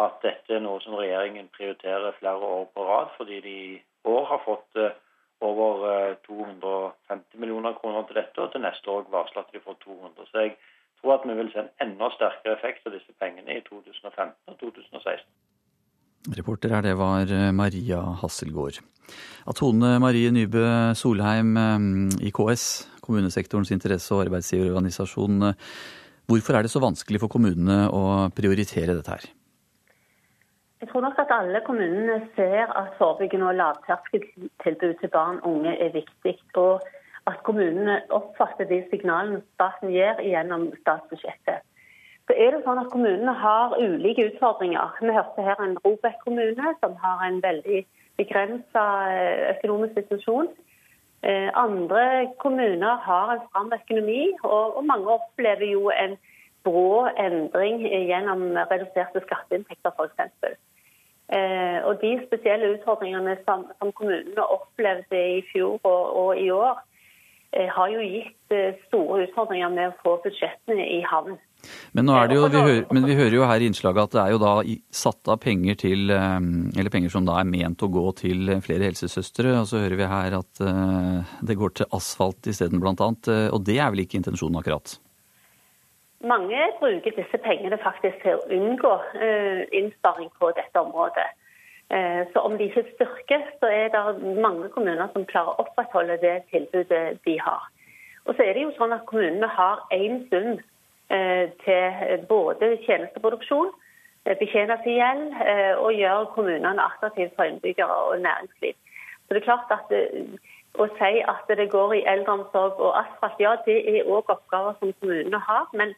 S15: at dette er noe som regjeringen prioriterer flere år på rad, fordi de i år har fått eh, over 250 eh, millioner kroner til dette, og til neste år varsler at de får 200. Så jeg tror at vi vil se en enda sterkere effekt av disse pengene i 2015 og 2016.
S1: Reporter her, det var eh, Maria Hasselgaard. At Tone Marie Nybø Solheim eh, i KS, kommunesektorens interesse- og arbeidsgiverorganisasjon. Hvorfor er det så vanskelig for kommunene å prioritere dette her?
S30: Jeg tror nok at alle kommunene ser at forebyggende og lavterskeltilbud til barn og unge er viktig. Og at kommunene oppfatter de signalene staten gir gjennom statsbudsjettet så er det sånn at kommunene har ulike utfordringer. Vi hørte her en Robek kommune som har en veldig begrensa eh, økonomisk situasjon. Eh, andre kommuner har en stram økonomi, og mange opplever jo en brå endring gjennom reduserte skatteinntekter f.eks. Eh, og de spesielle utfordringene som, kommunene opplevde i fjor og i år, har jo gitt store utfordringer med å få budsjettene i havn.
S1: Men, jo, vi hører, men, vi hører, jo her i innslaget at det er jo da satt av penger til eh, Eller penger som da er ment å gå til flere helsesøstre. Og så hører vi her at uh, det går til asfalt isteden, annet. Eh, og det er vel ikke intensjonen akkurat?
S30: Mange bruker disse pengene faktisk til å unngå innsparing på dette området. Så om de ikke styrker, så er det mange kommuner som klarer å opprettholde det tilbudet de har. Og så er det jo sånn at kommunene har én sum Eh, til både tjenesteproduksjon, eh, betjene seg gjeld eh, og gjøre kommunene attraktive for innbyggere og næringsliv. Så det er klart at Å si at det går i eldreomsorg og asfalt, ja det er òg oppgaver som kommunene har. Men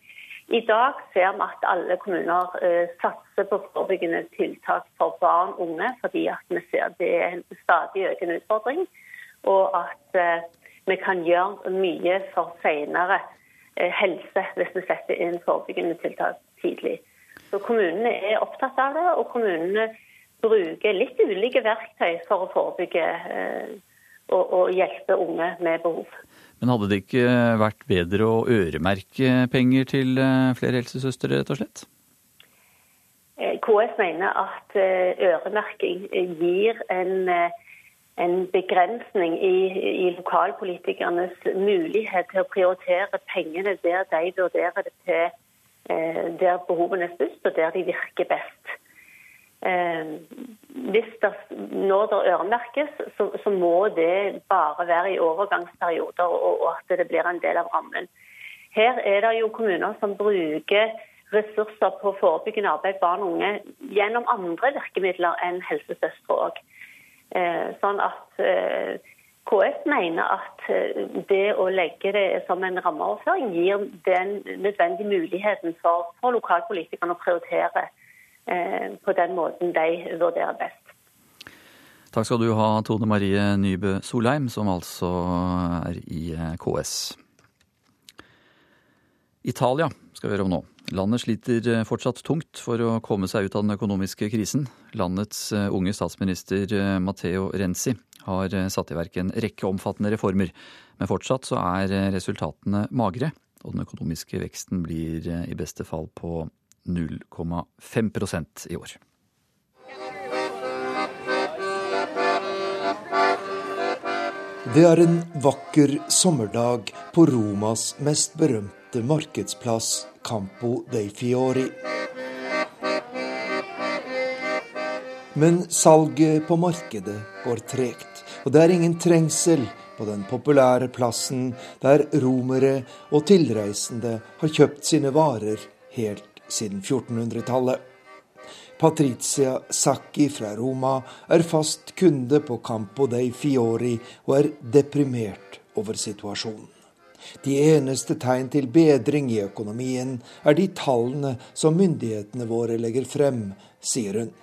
S30: i dag ser vi at alle kommuner satser på forebyggende tiltak for barn og unge, fordi at vi ser det er en stadig økende utfordring. Og at vi kan gjøre mye for senere Eh, helse hvis vi setter inn forebyggende tiltak tidlig. Så Kommunene er opptatt av det, og kommunene bruker litt ulike verktøy for å forebygge eh, og, og hjelpe unge med behov.
S1: Men hadde det ikke vært bedre å øremerke penger til eh, flere helsesøstre, rett og slett?
S30: KS mener at øremerking gir en en begrensning i, i, lokalpolitikernes mulighet til å prioritere pengene der de vurderer det til eh, der behovene er størst, og der de virker best. Eh, hvis det, når det øremerkes, så, så, må det bare være i overgangsperioder, og, og, at det blir en del av rammen. Her er det jo kommuner som bruker ressurser på forebyggende arbeid barn og unge gjennom andre virkemidler enn helsesøstre òg. Eh, sånn at eh, KS mener at eh, det å legge det som en rammeoverføring gir den nødvendige muligheten for, for lokalpolitikerne å prioritere på den måten de vurderer best.
S1: Takk skal du ha, Tone Marie Nybø Solheim, som altså er i KS. Italia skal vi høre om nå. Landet sliter eh, fortsatt tungt for å komme seg ut av den økonomiske krisen. Landets eh, unge statsminister eh, Matteo Renzi har satt i verk en rekke omfattende reformer. Men fortsatt så er resultatene magre, og den økonomiske veksten blir i beste fall på 0,5% i år.
S31: Det er en vakker sommerdag på Romas mest berømte markedsplass, Campo dei Fiori. Men salget på markedet går tregt, og det er ingen trengsel på den populære plassen der romere og tilreisende har kjøpt sine varer helt siden 1400-tallet. Patricia Sacchi fra Roma er fast kunde på Campo dei Fiori og er deprimert over situasjonen. De eneste tegn til bedring i økonomien er de tallene som myndighetene våre legger frem, sier hun.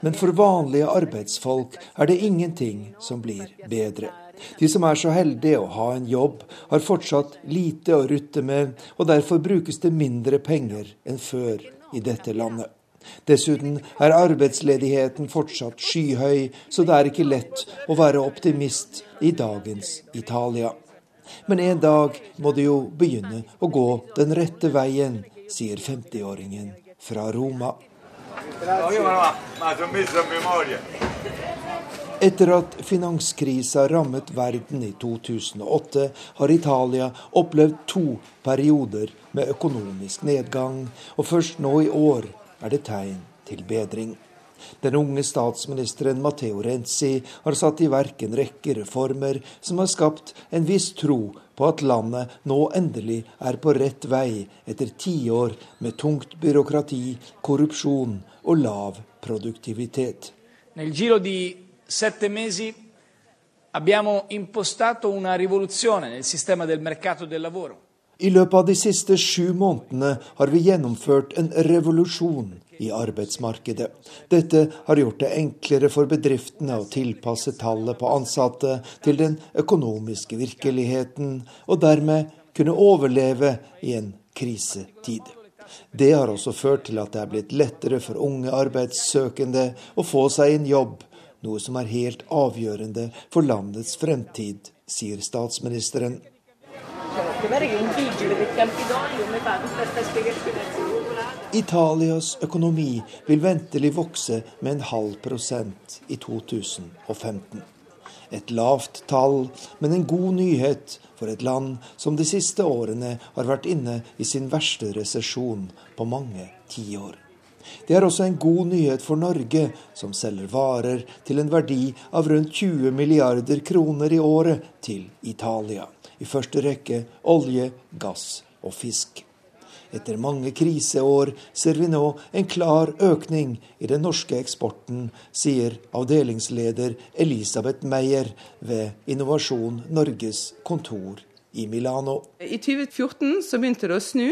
S31: Men for vanlige arbeidsfolk er det ingenting som blir bedre. De som er så heldige å ha en jobb, har fortsatt lite å rutte med, og derfor brukes det mindre penger enn før i dette landet. Dessuten er arbeidsledigheten fortsatt skyhøy, så det er ikke lett å være optimist i dagens Italia. Men en dag må det jo begynne å gå den rette veien, sier 50-åringen fra Roma. Etter at finanskrisa rammet verden i 2008, har Italia opplevd to perioder med økonomisk nedgang, og først nå i år er det tegn til bedring. Den unge statsministeren Matteo Renzi har satt i verk en rekke reformer som har skapt en viss tro på at landet nå endelig er på rett vei etter tiår med tungt byråkrati, korrupsjon og lav produktivitet. Nel giro di sette mesi abbiamo impostato una rivoluzione nel sistema del mercato del lavoro. I løpet av de siste sju månedene har vi gjennomført en revolusjon i arbeidsmarkedet. Dette har gjort det enklere for bedriftene å tilpasse tallet på ansatte til den økonomiske virkeligheten, og dermed kunne overleve i en krisetid. Det har også ført til at det er blitt lettere for unge arbeidssøkende å få seg en jobb, noe som er helt avgjørende for landets fremtid, sier statsministeren Italias økonomi vil ventelig vokse med en halv prosent i 2015. Et lavt tall, men en god nyhet for et land som de siste årene har vært inne i sin verste resesjon på mange tiår. Det er også en god nyhet for Norge, som selger varer til en verdi av rundt 20 milliarder kroner i året til Italia i første rekke olje, gass og fisk. Etter mange kriseår ser vi nå en klar økning i den norske eksporten, sier avdelingsleder Elisabeth Meyer ved Innovasjon Norges kontor i Milano.
S32: I 2014 så begynte det å snu.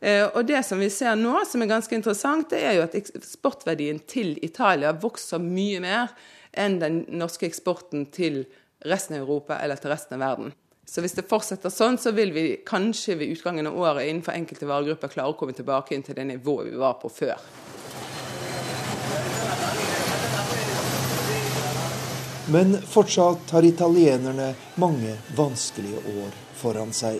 S32: Eh, og det som vi ser nå, som er ganske interessant, det er jo at eksportverdien til Italia vokser mye mer enn den norske eksporten til resten av Europa eller til resten av verden. Så hvis det fortsetter sånn, så vil vi kanskje ved utgangen av året innenfor enkelte varegrupper klare å komme tilbake inn til det nivået vi var på før.
S31: Men fortsatt har italienerne mange vanskelige år foran seg.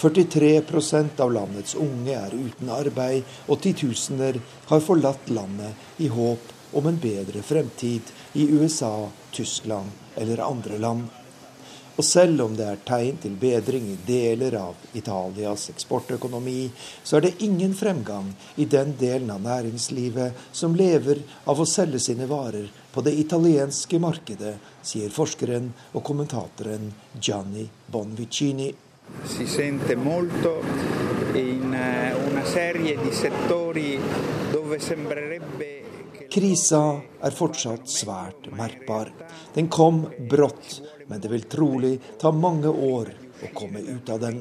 S31: 43% av landets unge er uten arbeid, og titusener har forlatt landet i håp om en bedre fremtid i USA, Tyskland eller andre land. Og selv om det er tegn til bedring i deler av Italias eksportøkonomi, så er det ingen fremgang i den delen av næringslivet som lever av å selge sine varer på det italienske markedet, sier forskeren og kommentatoren Gianni Bonvicini. Si sente molto in eh, una serie di settori dove sembrerebbe Krisa er fortsatt svært merkbar. Den kom brått, men det vil trolig ta mange år å komme ut av den.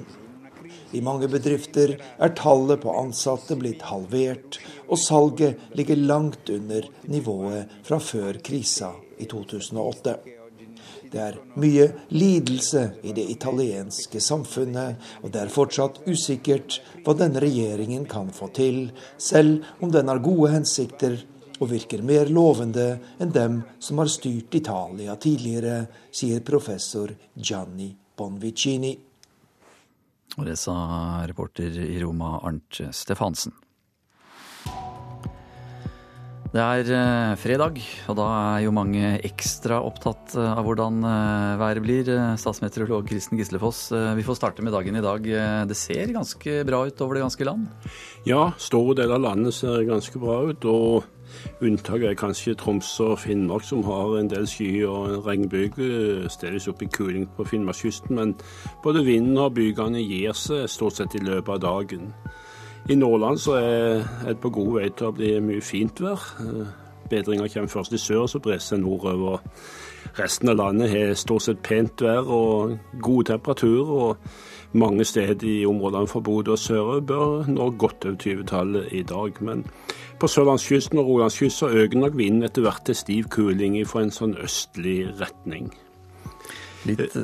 S31: I mange bedrifter er tallet på ansatte blitt halvert, og salget ligger langt under nivået fra før krisa i 2008. Det er mye lidelse i det italienske samfunnet, og det er fortsatt usikkert hva denne regjeringen kan få til, selv om den har gode hensikter og virker mer lovende enn dem som har styrt Italia tidligere, sier professor Gianni Bonvicini.
S1: Og det sa reporter i Roma Arnt Stefansen. Det er eh, fredag, og da er jo mange ekstra opptatt eh, av hvordan eh, været blir. Statsmeteorolog Kristen Gislefoss, vi får starte med dagen i dag. Det ser ganske bra ut over det ganske land?
S33: Ja, store deler av landet ser ganske bra ut. og Unntaket er kanskje Troms og Finnmark, som har en del sky og en regnbyge. Stedvis opp i kuling på Finnmarkskysten, men både vinden og bygene gir seg stort sett i løpet av dagen. I Nordland så er det på god vei til å bli mye fint vær. Bedringa kommer først i sør, så brer seg nordover. Resten av landet har stort sett pent vær og gode temperaturer. og Mange steder i områdene fra Bodø og sørover bør nå godt over 20-tallet i dag. Men på sørlandskysten og rolandskysten øker nok vinden etter hvert til stiv kuling fra en sånn østlig retning. Litt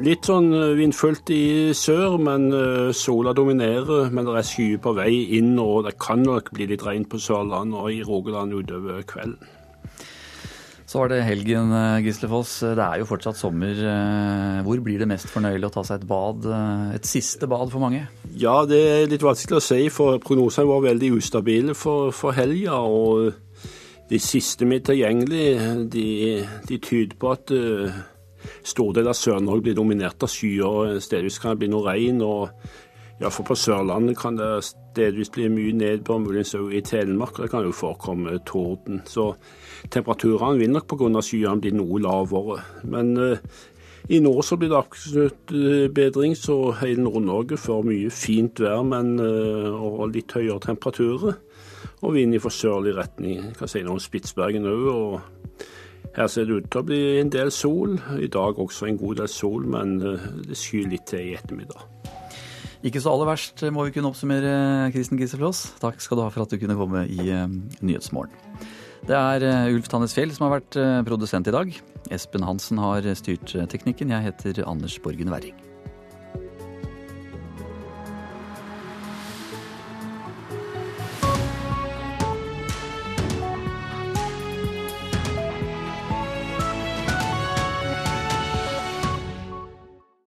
S33: Litt sånn eh, vindfullt i sør, men eh, sola dominerer. Men det er skyer på vei inn, og det kan nok bli litt regn på Sørlandet og i Rogaland utover kvelden.
S1: Så var det helgen, eh, Gislefoss. Det er jo fortsatt sommer. Hvor blir det mest fornøyelig å ta seg et bad? Et siste bad for mange?
S33: Ja, det er litt vanskelig å si, for prognosene var veldig ustabile for, for helga. Og de siste vi er tilgjengelige, de, de tyder på at Store deler av Sør-Norge blir dominert av skyer. Stedvis kan det bli noe regn. og Iallfall på Sørlandet kan det stedvis bli mye nedbør, muligens også i Telemark. Det kan jo forekomme torden. Så temperaturene vil nok pga. skyene bli noe lavere. Men uh, i nord så blir det absolutt uh, bedring, så hele Nord-Norge får mye fint vær men, uh, og litt høyere temperaturer. Og vind fra sørlig retning. Jeg kan si noe om Spitsbergen òg. Her ser det ut til å bli en del sol. I dag også en god del sol, men eh, det skyr litt til i ettermiddag.
S1: Ikke så aller verst, må vi kunne oppsummere, Kristen Giseflås. Takk skal du ha for at du kunne komme i Nyhetsmorgen. Det er Ulf Tannes Fjell som har vært produsent i dag. Espen Hansen har styrt teknikken. Jeg heter Anders Borgen Werring.